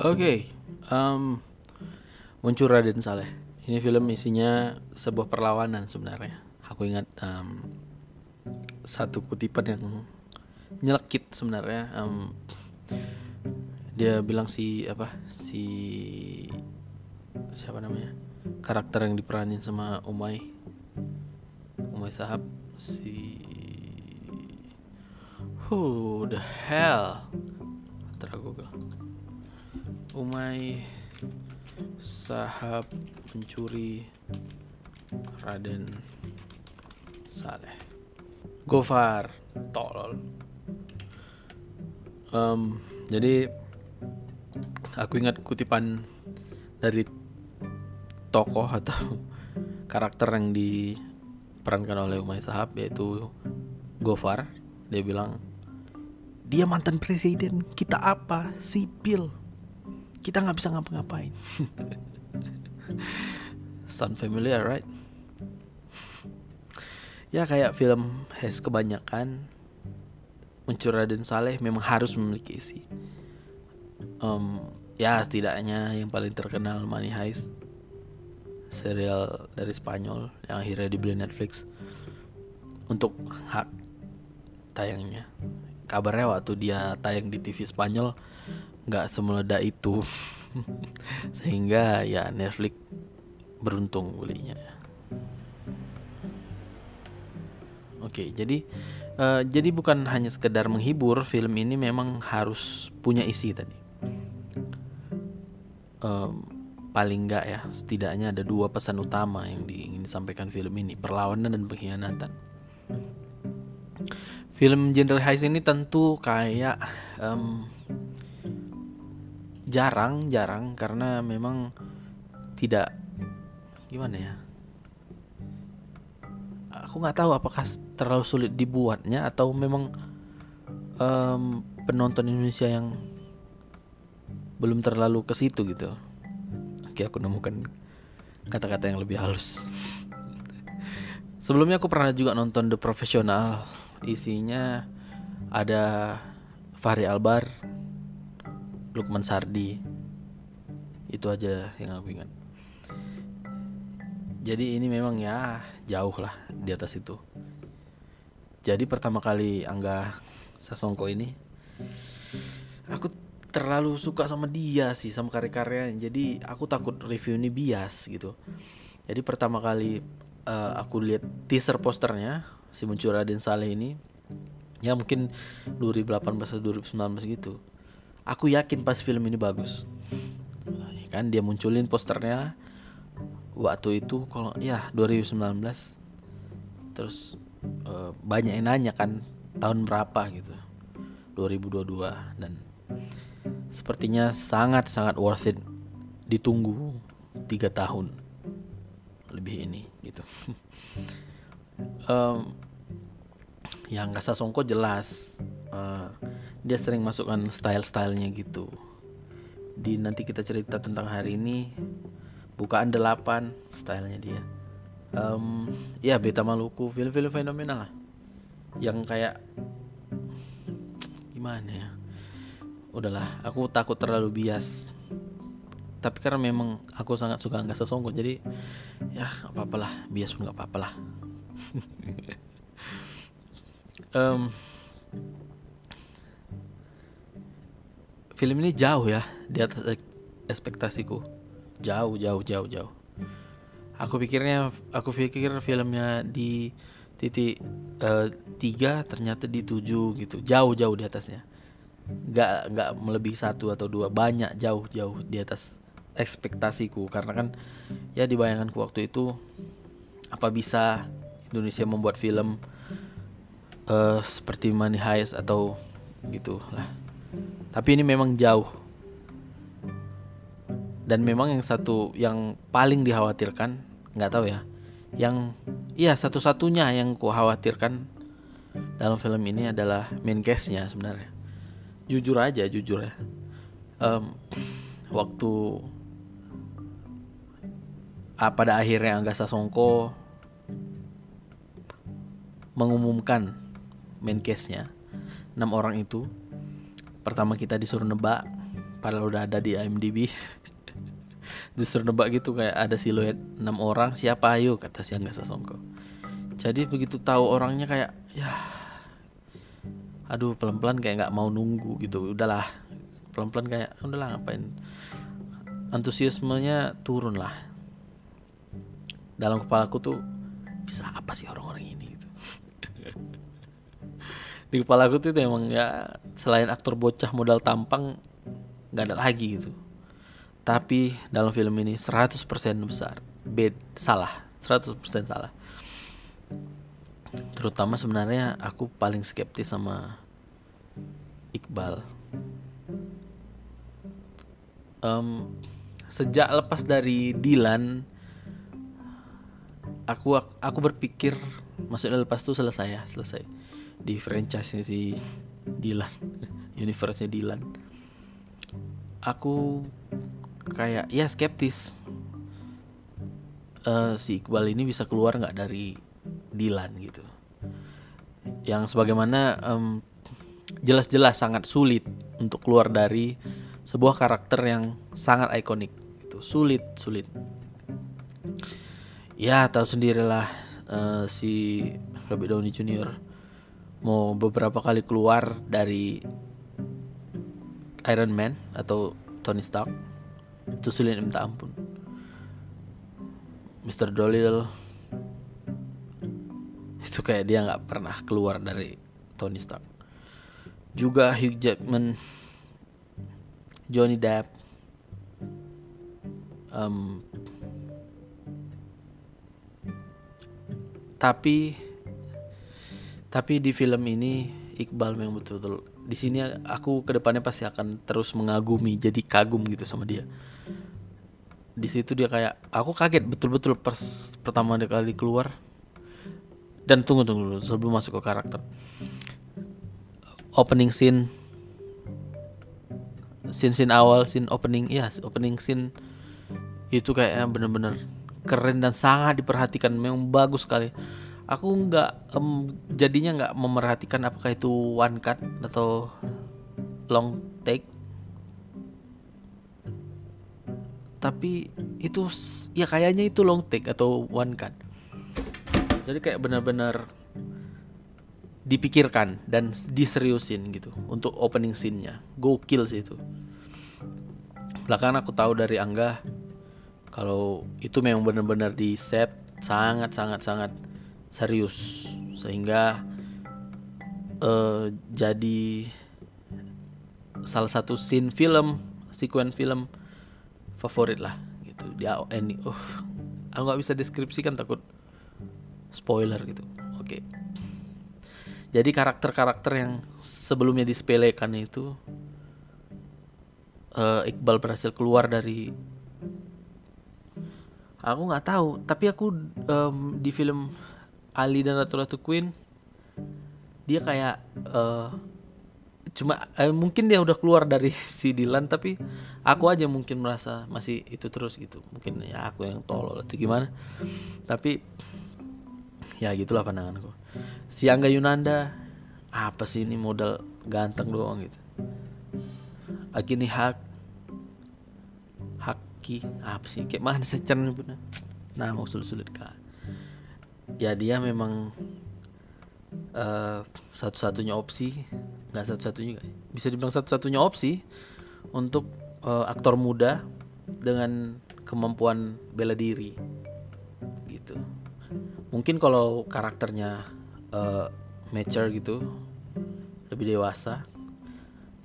Oke, um, muncul Raden Saleh. Ini film isinya sebuah perlawanan sebenarnya. Aku ingat um, satu kutipan yang nyelekit sebenarnya. Um, dia bilang si apa si siapa namanya karakter yang diperanin sama Umay Umay Sahab si who the hell Tera Umay Sahab mencuri Raden Saleh. Gofar tolol. Um, jadi aku ingat kutipan dari tokoh atau karakter yang diperankan oleh Umay Sahab yaitu Gofar. Dia bilang dia mantan presiden kita apa? Sipil kita nggak bisa ngapa-ngapain. Sound familiar right? Ya kayak film Has kebanyakan muncul Raden Saleh memang harus memiliki isi. Um, ya setidaknya yang paling terkenal Money Heist serial dari Spanyol yang akhirnya dibeli Netflix untuk hak tayangnya. Kabarnya waktu dia tayang di TV Spanyol nggak semeledak itu. Sehingga ya Netflix beruntung belinya. Oke jadi uh, jadi bukan hanya sekedar menghibur film ini memang harus punya isi tadi. Um, paling nggak ya setidaknya ada dua pesan utama yang ingin disampaikan film ini perlawanan dan pengkhianatan. Film genre heist ini tentu kayak um, jarang jarang karena memang tidak gimana ya? Aku nggak tahu apakah terlalu sulit dibuatnya atau memang um, penonton Indonesia yang belum terlalu ke situ gitu. Oke aku nemukan kata-kata yang lebih halus. Sebelumnya aku pernah juga nonton The Professional. Isinya ada Fahri Albar, Lukman Sardi. Itu aja yang aku ingat. Jadi ini memang ya jauh lah di atas itu. Jadi pertama kali Angga Sasongko ini aku terlalu suka sama dia sih sama karya-karyanya. Jadi aku takut review ini bias gitu. Jadi pertama kali uh, aku lihat teaser posternya si muncul Raden Saleh ini ya mungkin 2018 atau 2019 gitu aku yakin pas film ini bagus. Ya kan dia munculin posternya waktu itu kalau ya 2019 terus uh, banyak yang nanya kan tahun berapa gitu 2022 dan sepertinya sangat sangat worth it ditunggu tiga tahun lebih ini gitu. Um, yang Kasa Songko jelas uh, dia sering masukkan style-stylenya gitu. Di nanti kita cerita tentang hari ini bukaan delapan stylenya dia. Um, ya Beta Maluku film-film fenomenal lah. Yang kayak gimana ya? Udahlah aku takut terlalu bias. Tapi karena memang aku sangat suka nggak sesongko jadi ya apa apalah bias pun nggak apa apalah um, film ini jauh ya di atas ekspektasiku. Jauh jauh jauh jauh. Aku pikirnya aku pikir filmnya di titik uh, tiga ternyata di tujuh gitu. Jauh jauh di atasnya. Nggak nggak melebihi satu atau dua. Banyak jauh jauh di atas ekspektasiku. Karena kan ya di bayanganku waktu itu apa bisa Indonesia membuat film uh, seperti Money Heist atau gitu lah. Tapi ini memang jauh. Dan memang yang satu yang paling dikhawatirkan nggak tahu ya. Yang iya satu-satunya yang ku khawatirkan dalam film ini adalah main case-nya sebenarnya. Jujur aja, jujur ya. Um, waktu ah, pada akhirnya Angga Sasongko mengumumkan main case-nya enam orang itu pertama kita disuruh nebak padahal udah ada di IMDb. Justru nebak gitu kayak ada siluet enam orang siapa? Ayo kata si Angga Sasongko. Jadi begitu tahu orangnya kayak ya aduh pelan-pelan kayak nggak mau nunggu gitu. Udahlah pelan-pelan kayak udahlah ngapain? Antusiasmenya turun lah dalam kepala aku tuh bisa apa sih orang-orang ini di kepala aku tuh emang ya selain aktor bocah modal tampang nggak ada lagi gitu. Tapi dalam film ini 100% besar bed salah 100% salah. Terutama sebenarnya aku paling skeptis sama Iqbal. Um, sejak lepas dari Dilan aku aku berpikir maksudnya lepas itu selesai ya selesai di franchise si Dilan universe-nya Dilan aku kayak ya skeptis. Uh, si Iqbal ini bisa keluar nggak dari Dilan gitu? Yang sebagaimana um, jelas-jelas sangat sulit untuk keluar dari sebuah karakter yang sangat ikonik itu sulit sulit. Ya tahu sendirilah uh, si Robert Downey Jr. mau beberapa kali keluar dari Iron Man atau Tony Stark itu sulit minta ampun Mr. Dolittle itu kayak dia nggak pernah keluar dari Tony Stark juga Hugh Jackman Johnny Depp um, tapi tapi di film ini Iqbal memang betul-betul di sini aku ke depannya pasti akan terus mengagumi jadi kagum gitu sama dia. Di situ dia kayak aku kaget betul-betul pertama kali keluar. Dan tunggu tunggu dulu sebelum masuk ke karakter. Opening scene. Scene scene awal scene opening iya opening scene itu kayaknya bener-bener keren dan sangat diperhatikan memang bagus sekali aku nggak um, jadinya nggak memerhatikan apakah itu one cut atau long take. Tapi itu ya kayaknya itu long take atau one cut. Jadi kayak benar-benar dipikirkan dan diseriusin gitu untuk opening scene-nya. Gokil sih itu. Belakangan aku tahu dari Angga kalau itu memang benar-benar di set sangat sangat sangat serius. Sehingga uh, jadi salah satu scene film sekuen film favorit lah gitu. Dia ini. Uh aku nggak bisa deskripsikan takut spoiler gitu. Oke. Jadi karakter-karakter yang sebelumnya disepelekan itu uh, Iqbal berhasil keluar dari aku nggak tahu. Tapi aku um, di film Ali dan Ratu Ratu Queen dia kayak uh, cuma eh, mungkin dia udah keluar dari si Dylan tapi aku aja mungkin merasa masih itu terus gitu. Mungkin ya aku yang tolol atau gimana. Tapi ya gitulah pandanganku. Si Angga Yunanda apa sih ini modal ganteng doang gitu? Agini Hak Haki apa sih? Kayak mana sih nah mau sulit-sulit kak ya dia memang uh, satu-satunya opsi. Nggak satu-satunya bisa dibilang satu-satunya opsi untuk uh, aktor muda dengan kemampuan bela diri gitu. Mungkin kalau karakternya uh, mature gitu lebih dewasa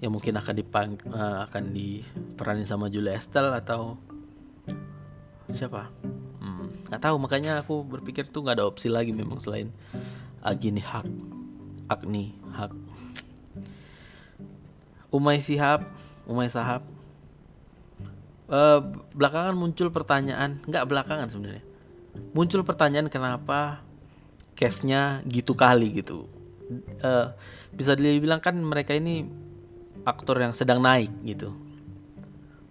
ya mungkin akan dipang uh, akan diperanin sama Julia Estelle atau siapa? Nggak tahu. Makanya aku berpikir tuh nggak ada opsi lagi memang selain Agini Hak Agni Hak. Umay Sihab Umay Sahab. Uh, belakangan muncul pertanyaan nggak belakangan sebenarnya. Muncul pertanyaan kenapa case-nya gitu kali gitu. Uh, bisa dibilang kan mereka ini aktor yang sedang naik gitu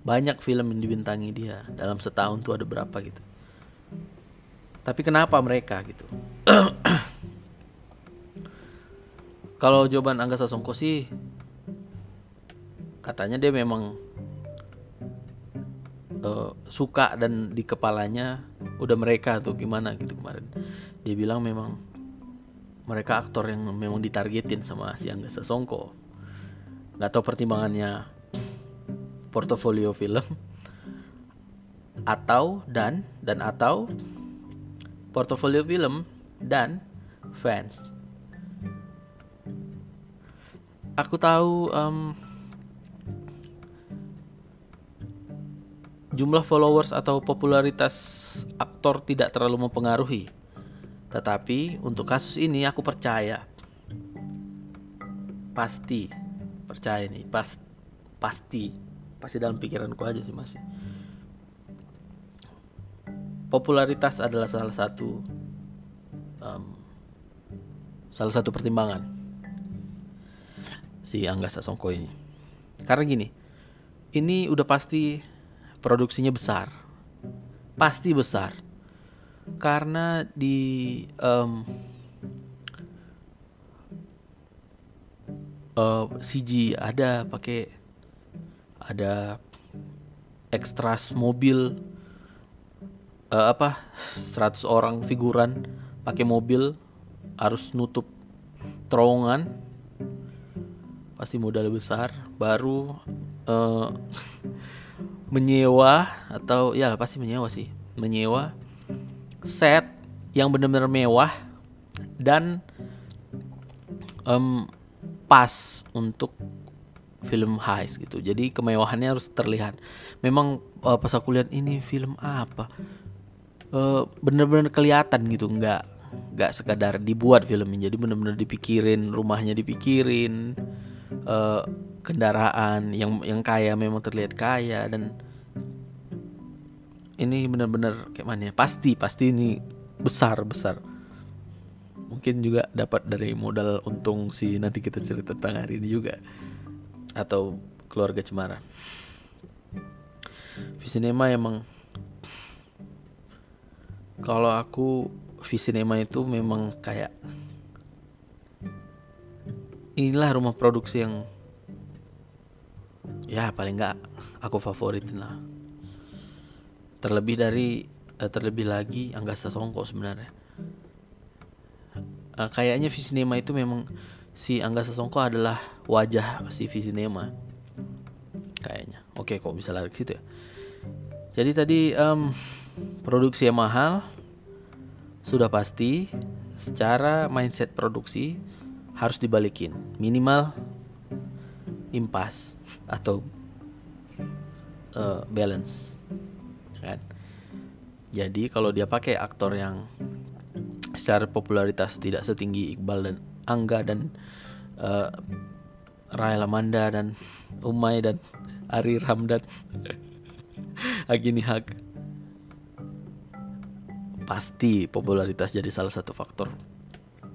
banyak film yang dibintangi dia. Dalam setahun tuh ada berapa gitu. Tapi kenapa mereka gitu? Kalau jawaban Angga Sasongko sih katanya dia memang uh, suka dan di kepalanya udah mereka tuh gimana gitu kemarin. Dia bilang memang mereka aktor yang memang ditargetin sama si Angga Sasongko. Nggak tahu pertimbangannya portofolio film atau dan dan atau portofolio film dan fans aku tahu um, jumlah followers atau popularitas aktor tidak terlalu mempengaruhi. Tetapi untuk kasus ini aku percaya. Pasti percaya nih, pas pasti pasti dalam pikiranku aja sih masih. Popularitas adalah salah satu um, salah satu pertimbangan si Angga Sasongko ini. Karena gini, ini udah pasti produksinya besar pasti besar karena di um, uh, CG ada pakai ada ekstras mobil uh, apa 100 orang figuran pakai mobil harus nutup terowongan pasti modal besar baru uh, menyewa atau ya pasti menyewa sih menyewa set yang benar-benar mewah dan um, pas untuk film heist gitu. Jadi kemewahannya harus terlihat. Memang uh, pas aku lihat ini film apa? Uh, bener-bener kelihatan gitu. Nggak nggak sekadar dibuat filmnya. Jadi bener-bener dipikirin rumahnya dipikirin uh, kendaraan yang yang kaya memang terlihat kaya. Dan ini benar-benar kayak mana ya? Pasti pasti ini besar besar. Mungkin juga dapat dari modal untung si nanti kita cerita tentang hari ini juga atau keluarga Cemara? Visinema emang kalau aku Visinema itu memang kayak inilah rumah produksi yang ya paling nggak aku favoritin lah. Terlebih dari uh, terlebih lagi Angga Sasongko sebenarnya. Uh, kayaknya Visinema itu memang si Angga Sasongko adalah wajah si Visinema kayaknya. Oke kok bisa lari ke situ ya? Jadi tadi um, produksi yang mahal sudah pasti secara mindset produksi harus dibalikin. Minimal impas atau uh, balance kan? Jadi kalau dia pakai aktor yang secara popularitas tidak setinggi Iqbal dan Angga dan uh, Rai Lamanda dan Umay dan Ari Ramdan Agini Hak. Pasti popularitas jadi salah satu faktor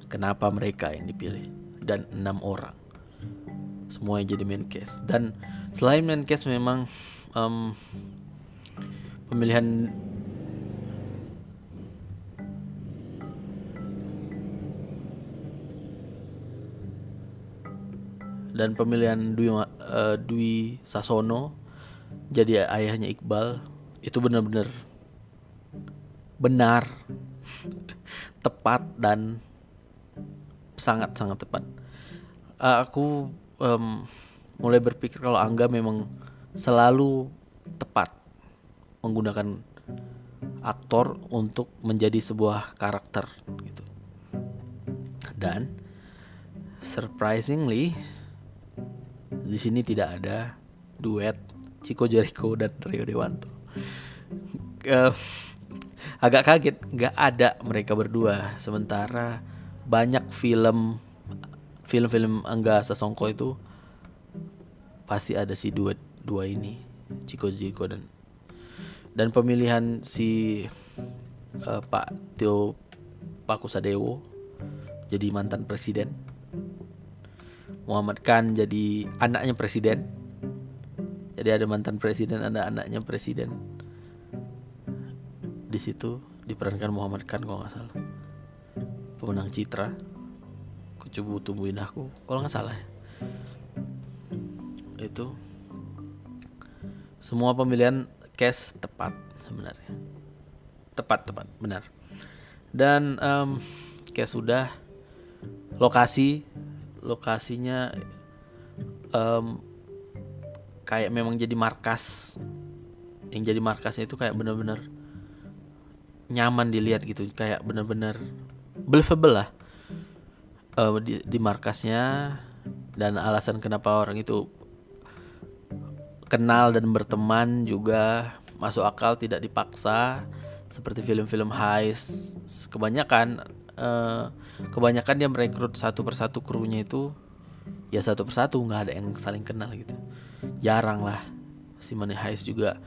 kenapa mereka yang dipilih dan enam orang. Semuanya jadi main case. Dan selain main case memang um, pemilihan dan pemilihan Dwi, uh, Dwi Sasono jadi ayahnya Iqbal itu benar-benar benar tepat dan sangat-sangat tepat. Uh, aku um, mulai berpikir kalau Angga memang selalu tepat menggunakan aktor untuk menjadi sebuah karakter gitu. Dan surprisingly di sini tidak ada duet Chico Jericho dan Rio Dewanto. Uh, agak kaget nggak ada mereka berdua sementara banyak film film-film Angga Sasongko itu pasti ada si duet dua ini Ciko Jiko dan dan pemilihan si uh, Pak Tio Pakusadewo jadi mantan presiden Muhammad Khan jadi anaknya presiden. Jadi ada mantan presiden ada anaknya presiden. Di situ diperankan Muhammad Khan kalau nggak salah. Pemenang Citra. Kucubu tumbuhin aku kalau nggak salah ya. itu. Semua pemilihan cast tepat sebenarnya. Tepat tepat benar. Dan um, cast sudah. Lokasi lokasinya um, kayak memang jadi markas. Yang jadi markasnya itu kayak bener-bener nyaman dilihat gitu. Kayak bener-bener believable lah uh, di, di markasnya. Dan alasan kenapa orang itu kenal dan berteman juga masuk akal tidak dipaksa. Seperti film-film heist kebanyakan uh, kebanyakan dia merekrut satu persatu krunya itu ya satu persatu nggak ada yang saling kenal gitu. Jarang lah. Si Money Heist juga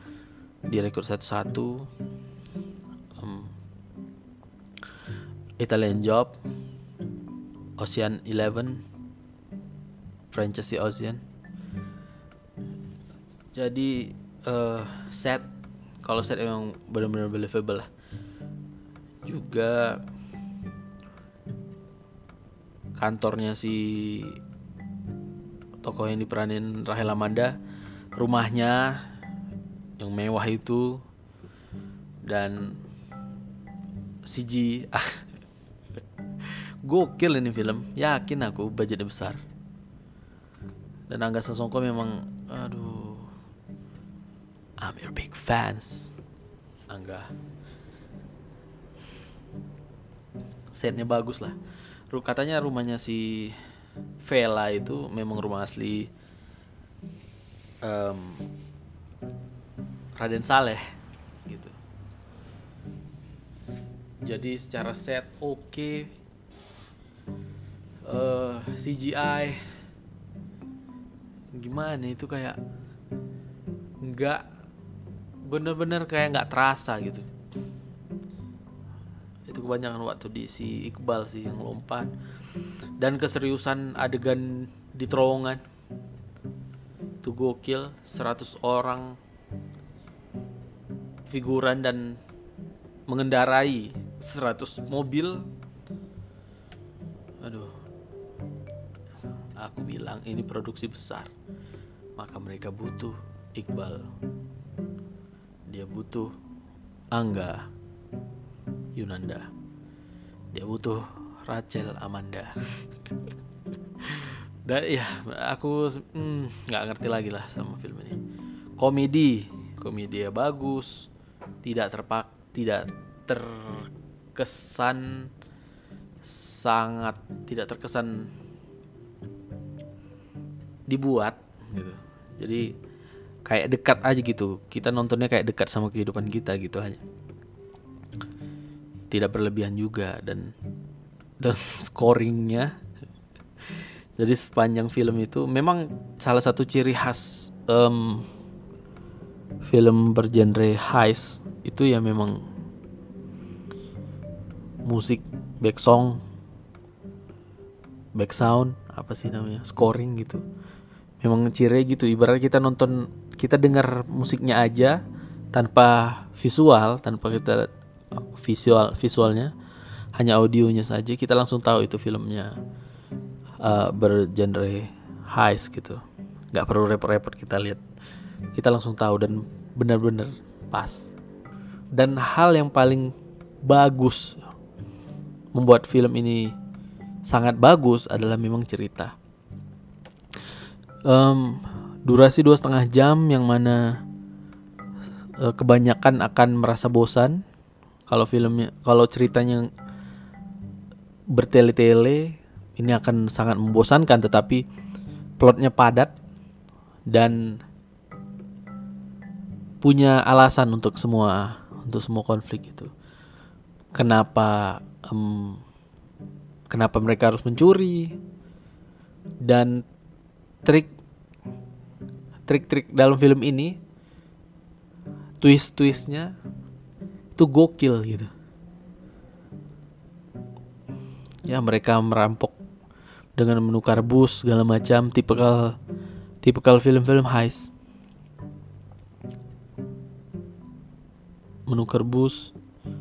direkrut satu-satu. Um, Italian Job Ocean Eleven franchise Ocean. Jadi uh, set kalau set emang benar-benar believable lah. Juga kantornya si tokoh yang diperanin Rahel Amanda rumahnya yang mewah itu dan CG ah gokil ini film yakin aku budgetnya besar. Dan Angga Sasongko memang aduh I'm your big fans Angga. Setnya bagus lah katanya rumahnya si Vela itu memang rumah asli um, Raden Saleh gitu. Jadi secara set oke, okay. uh, eh, CGI gimana itu kayak nggak bener-bener kayak nggak terasa gitu itu kebanyakan waktu di si Iqbal sih yang lompat. Dan keseriusan adegan di terowongan. Itu gokil 100 orang figuran dan mengendarai 100 mobil. Aduh. Aku bilang ini produksi besar maka mereka butuh Iqbal. Dia butuh Angga Yunanda. Dia butuh Rachel Amanda. Dan ya aku hmm, nggak ngerti lagi lah sama film ini. Komedi. Komedi ya bagus tidak terpak tidak terkesan sangat tidak terkesan dibuat gitu. Jadi kayak dekat aja gitu. Kita nontonnya kayak dekat sama kehidupan kita gitu aja tidak berlebihan juga dan dan scoringnya. Jadi sepanjang film itu memang salah satu ciri khas um, film bergenre heist itu ya memang musik back song back sound apa sih namanya scoring gitu. Memang ciri gitu ibarat kita nonton kita dengar musiknya aja tanpa visual tanpa kita visual visualnya hanya audionya saja kita langsung tahu itu filmnya uh, bergenre heist gitu. Nggak perlu repot-repot kita lihat. Kita langsung tahu dan benar-benar pas. Dan hal yang paling bagus membuat film ini sangat bagus adalah memang cerita. Um, durasi dua setengah jam yang mana uh, kebanyakan akan merasa bosan kalau filmnya kalau ceritanya bertele-tele ini akan sangat membosankan tetapi plotnya padat dan punya alasan untuk semua untuk semua konflik itu. Kenapa um, kenapa mereka harus mencuri? Dan trik trik-trik dalam film ini twist-twistnya itu gokil gitu. Ya mereka merampok dengan menukar bus segala macam tipikal tipikal film-film heist. Menukar bus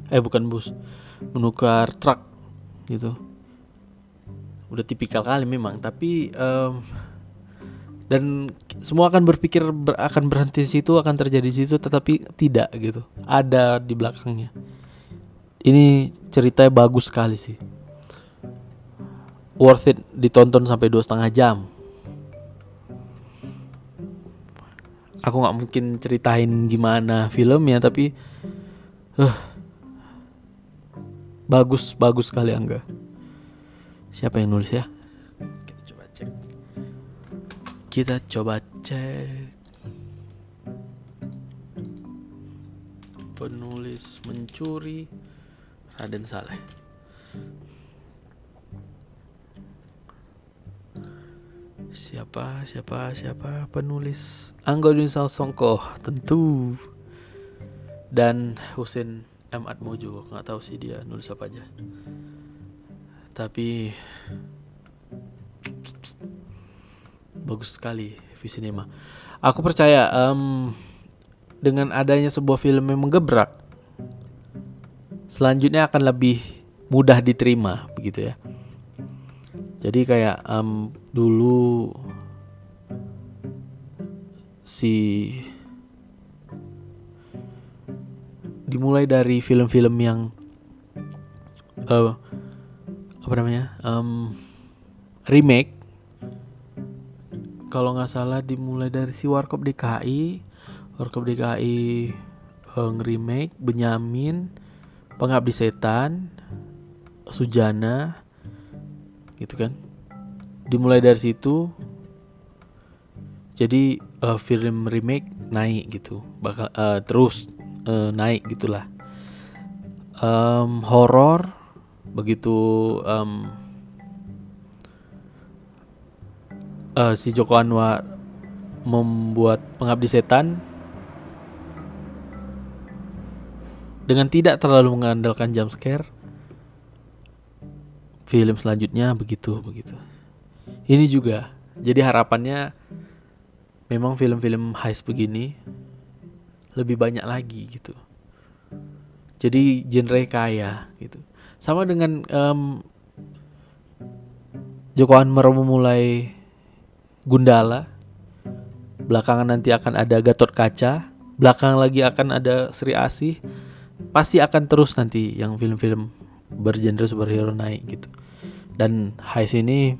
eh bukan bus menukar truk gitu. Udah tipikal kali memang tapi um, dan semua akan berpikir ber, akan berhenti di situ akan terjadi di situ tetapi tidak gitu. Ada di belakangnya. Ini ceritanya bagus sekali sih. Worth it ditonton sampai dua setengah jam. Aku nggak mungkin ceritain gimana filmnya tapi uh, bagus bagus sekali angga. Siapa yang nulis ya kita coba cek. Penulis mencuri Raden Saleh. Siapa, siapa, siapa penulis? Angga Dunisal Songko tentu. Dan Husin M. Atmojo nggak tahu sih dia nulis apa aja. Tapi bagus sekali Visinema. Aku percaya um, dengan adanya sebuah film yang menggebrak, selanjutnya akan lebih mudah diterima, begitu ya. Jadi kayak um, dulu si dimulai dari film-film yang uh, apa namanya um, remake kalau nggak salah dimulai dari si Warkop DKI Warkop DKI uh, remake Benyamin Pengabdi Setan Sujana gitu kan. Dimulai dari situ jadi uh, film remake naik gitu. Bakal uh, terus uh, naik gitulah. Um, horor begitu um, uh, si Joko Anwar membuat pengabdi setan dengan tidak terlalu mengandalkan jump scare film selanjutnya begitu begitu. Ini juga jadi harapannya memang film-film heist begini lebih banyak lagi gitu. Jadi genre kaya gitu. Sama dengan um, Joko Anwar memulai Gundala. Belakangan nanti akan ada Gatot Kaca. Belakangan lagi akan ada Sri Asih. Pasti akan terus nanti yang film-film bergenre superhero naik gitu. Dan Heist ini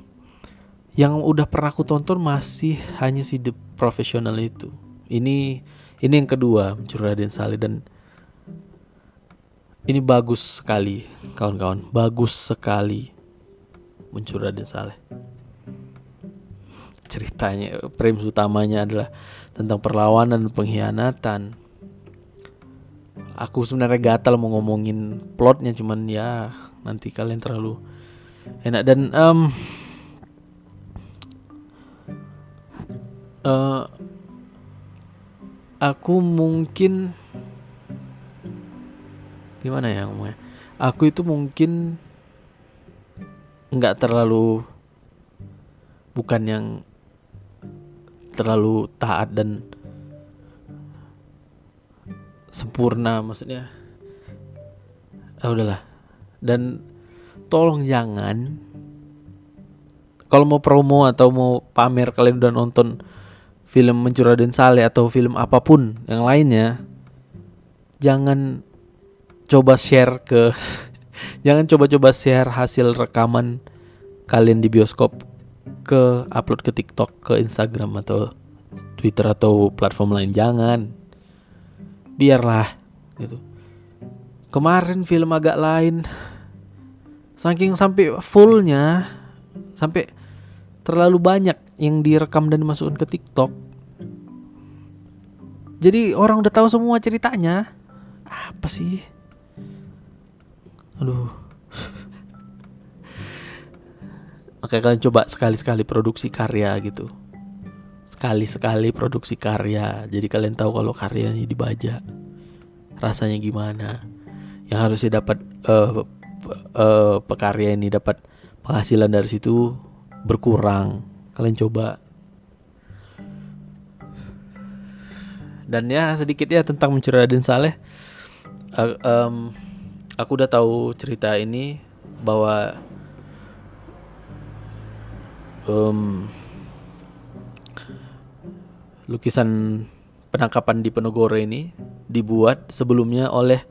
yang udah pernah aku tonton masih hanya si The Professional itu. Ini ini yang kedua mencuri Raden Saleh dan ini bagus sekali kawan-kawan, bagus sekali mencuri Raden Saleh ceritanya premis utamanya adalah tentang perlawanan dan pengkhianatan. Aku sebenarnya gatal mau ngomongin plotnya cuman ya nanti kalian terlalu enak. Dan um, uh, aku mungkin gimana ya ngomongnya? Aku itu mungkin nggak terlalu bukan yang terlalu taat dan sempurna maksudnya ah udahlah. Dan tolong jangan kalau mau promo atau mau pamer kalian udah nonton film Mencuri Raden Saleh atau film apa pun yang lainnya jangan coba share ke jangan coba-coba share hasil rekaman kalian di bioskop ke upload ke TikTok, ke Instagram atau Twitter atau platform lain jangan. Biarlah gitu. Kemarin film agak lain saking sampai fullnya sampai terlalu banyak yang direkam dan dimasukkan ke TikTok. Jadi orang udah tahu semua ceritanya. Apa sih? Aduh. Makanya kalian coba sekali-sekali produksi karya gitu. Sekali-sekali produksi karya. Jadi kalian tahu kalau karyanya dibaca. Rasanya gimana. Yang harusnya dapat uh, uh, pekarya ini dapat penghasilan dari situ berkurang. Kalian coba. Dan ya sedikit ya tentang mencuri Raden Saleh. Uh, um, aku udah tahu cerita ini bahwa um, lukisan penangkapan di Penogoro ini dibuat sebelumnya oleh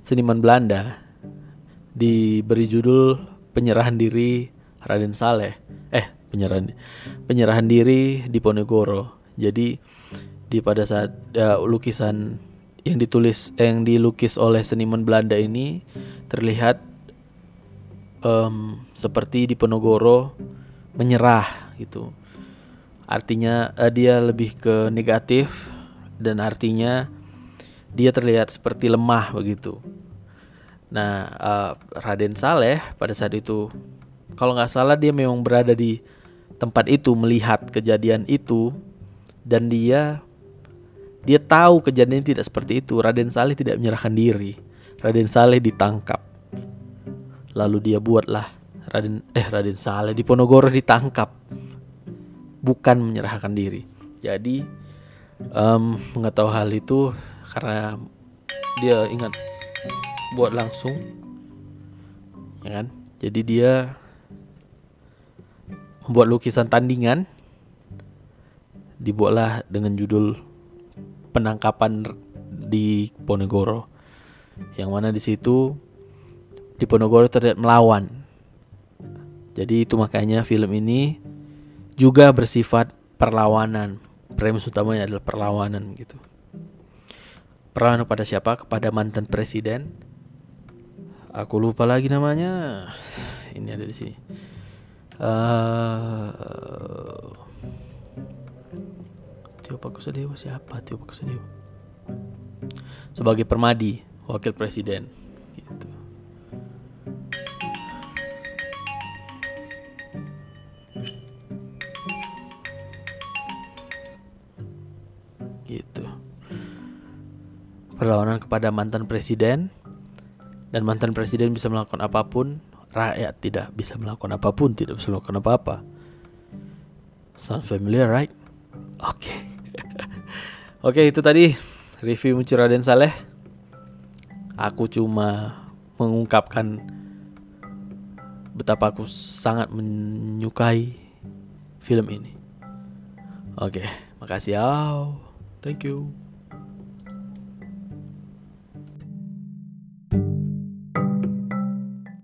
seniman Belanda. Diberi judul penyerahan diri Raden Saleh. Eh penyerahan penyerahan diri di Ponegoro. Jadi di pada saat uh, lukisan yang ditulis yang dilukis oleh seniman Belanda ini terlihat um, seperti di Ponegoro menyerah gitu artinya uh, dia lebih ke negatif dan artinya dia terlihat seperti lemah begitu nah uh, Raden Saleh pada saat itu kalau nggak salah dia memang berada di tempat itu melihat kejadian itu dan dia dia tahu kejadian tidak seperti itu. Raden Saleh tidak menyerahkan diri. Raden Saleh ditangkap. Lalu dia buatlah Raden eh Raden Saleh di Ponorogo ditangkap. Bukan menyerahkan diri. Jadi um, mengetahui hal itu karena dia ingat buat langsung. Ya kan? Jadi dia membuat lukisan tandingan. Dibuatlah dengan judul penangkapan di Ponegoro. Yang mana di situ di Ponegoro terlihat melawan jadi itu makanya film ini juga bersifat perlawanan. Premis utamanya adalah perlawanan gitu. Perlawanan kepada siapa? Kepada mantan presiden. Aku lupa lagi namanya. Ini ada di sini. Uh, Tio Pakusadewa siapa? Tio Pakusadewa sebagai permadi wakil presiden gitu perlawanan kepada mantan presiden dan mantan presiden bisa melakukan apa pun rakyat tidak bisa melakukan apa pun tidak bisa melakukan apa-apa sound familiar right oke okay. Oke itu tadi review Muncul Raden Saleh. Aku cuma mengungkapkan betapa aku sangat menyukai film ini. Oke, makasih ya. Thank you.